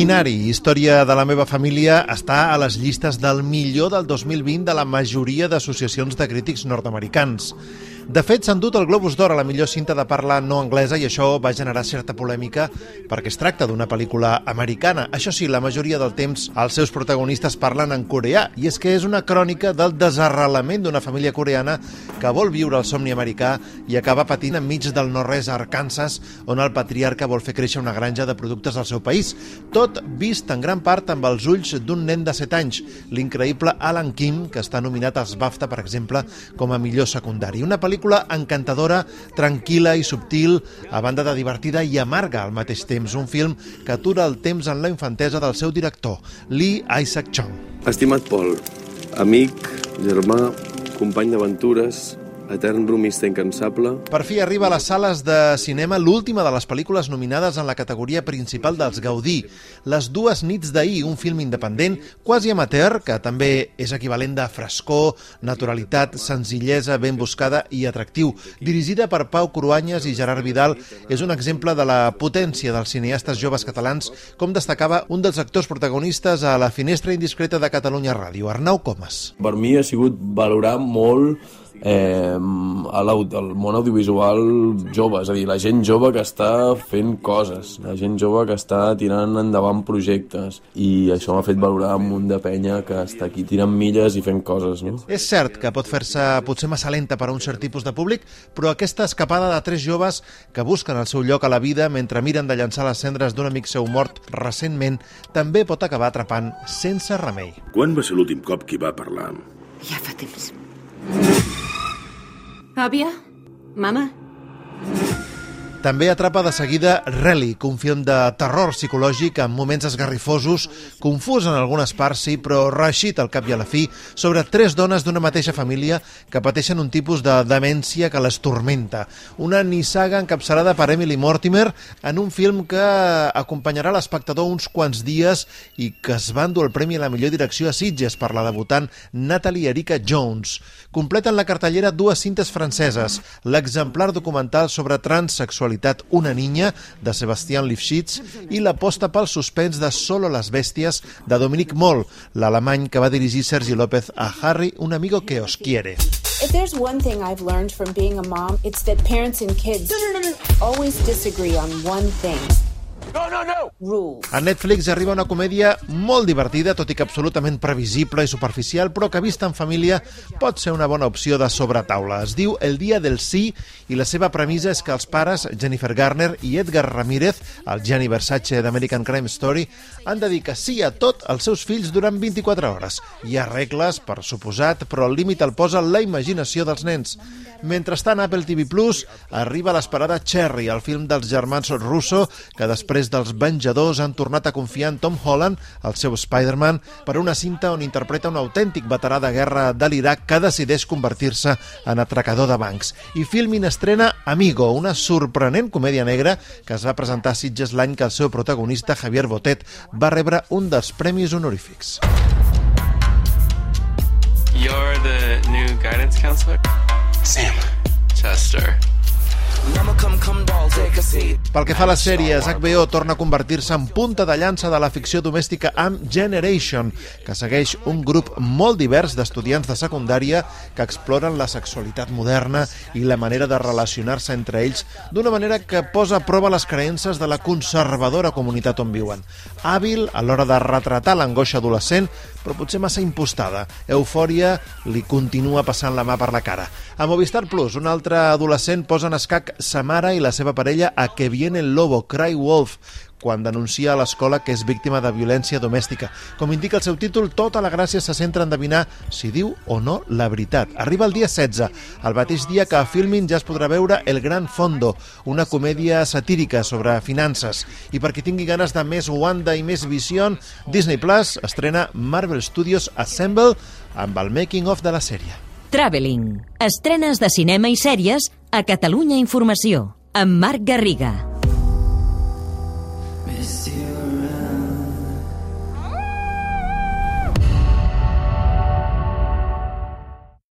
Minari, història de la meva família, està a les llistes del millor del 2020 de la majoria d'associacions de crítics nord-americans. De fet, s'han dut el Globus d'Or a la millor cinta de parla no anglesa i això va generar certa polèmica perquè es tracta d'una pel·lícula americana. Això sí, la majoria del temps els seus protagonistes parlen en coreà i és que és una crònica del desarrelament d'una família coreana que vol viure el somni americà i acaba patint enmig del no-res a Arkansas on el patriarca vol fer créixer una granja de productes al seu país. Tot vist en gran part amb els ulls d'un nen de 7 anys, l'increïble Alan Kim, que està nominat als BAFTA, per exemple, com a millor secundari. Una pel·lícula encantadora, tranquil·la i subtil, a banda de divertida i amarga al mateix temps. Un film que atura el temps en la infantesa del seu director, Lee Isaac Chung. Estimat Pol, amic, germà, company d'aventures, etern bromista incansable, Per fi arriba a les sales de cinema l'última de les pel·lícules nominades en la categoria principal dels Gaudí, Les dues nits d'ahir, un film independent, quasi amateur, que també és equivalent de frescor, naturalitat, senzillesa, ben buscada i atractiu. Dirigida per Pau Cruanyes i Gerard Vidal, és un exemple de la potència dels cineastes joves catalans, com destacava un dels actors protagonistes a la finestra indiscreta de Catalunya Ràdio, Arnau Comas. per mi ha sigut valorar molt eh, a el món audiovisual jove, és a dir, la gent jove que està fent coses, la gent jove que està tirant endavant projectes i això m'ha fet valorar un munt de penya que està aquí tirant milles i fent coses, no? És cert que pot fer-se potser massa lenta per a un cert tipus de públic, però aquesta escapada de tres joves que busquen el seu lloc a la vida mentre miren de llançar les cendres d'un amic seu mort recentment també pot acabar atrapant sense remei. Quan va ser l'últim cop que hi va parlar? Ja fa temps. Había. Mamá. També atrapa de seguida Relic, un film de terror psicològic amb moments esgarrifosos, confús en algunes parts, sí, però reeixit al cap i a la fi, sobre tres dones d'una mateixa família que pateixen un tipus de demència que les tormenta. Una nissaga encapçalada per Emily Mortimer en un film que acompanyarà l'espectador uns quants dies i que es va endur el Premi a la millor direcció a Sitges per la debutant Natalie Erika Jones. Completen la cartellera dues cintes franceses, l'exemplar documental sobre transsexualitat Una niña, de Sebastián Lifshitz, i l'aposta pel suspens de Solo las bèsties, de Dominic Moll, l'alemany que va dirigir Sergi López a Harry, un amigo que os quiere. If there's one thing I've learned from being a mom, it's that parents and kids always disagree on one thing. No, no, no! Rules. A Netflix arriba una comèdia molt divertida, tot i que absolutament previsible i superficial, però que vista en família pot ser una bona opció de sobretaula. Es diu El dia del sí i la seva premissa és que els pares, Jennifer Garner i Edgar Ramírez, el Gianni Versace d'American Crime Story, han de dir que sí a tot als seus fills durant 24 hores. Hi ha regles, per suposat, però el límit el posa la imaginació dels nens. Mentrestant, Apple TV Plus arriba l'esperada Cherry, el film dels germans Russo, que després dels Venjadors han tornat a confiar en Tom Holland, el seu Spider-Man, per una cinta on interpreta un autèntic veterà de guerra de l'Iraq que decideix convertir-se en atracador de bancs. I Filmin estrena Amigo, una sorprenent comèdia negra que es va presentar a Sitges l'any que el seu protagonista, Javier Botet, va rebre un dels premis honorífics. You're the new guidance counselor? Sam. Chester. Pel que fa a les sèries, HBO torna a convertir-se en punta de llança de la ficció domèstica amb Generation, que segueix un grup molt divers d'estudiants de secundària que exploren la sexualitat moderna i la manera de relacionar-se entre ells d'una manera que posa a prova les creences de la conservadora comunitat on viuen. Hàbil a l'hora de retratar l'angoixa adolescent, però potser massa impostada. Eufòria li continua passant la mà per la cara. A Movistar Plus, un altre adolescent posa en escac sa mare i la seva parella a Que viene el lobo, Cry Wolf, quan denuncia a l'escola que és víctima de violència domèstica. Com indica el seu títol, tota la gràcia se centra en endevinar si diu o no la veritat. Arriba el dia 16, el mateix dia que a Filmin ja es podrà veure El Gran Fondo, una comèdia satírica sobre finances. I per qui tingui ganes de més Wanda i més Vision, Disney Plus estrena Marvel Studios Assemble amb el making of de la sèrie. Traveling. Estrenes de cinema i sèries a Catalunya Informació, amb Marc Garriga.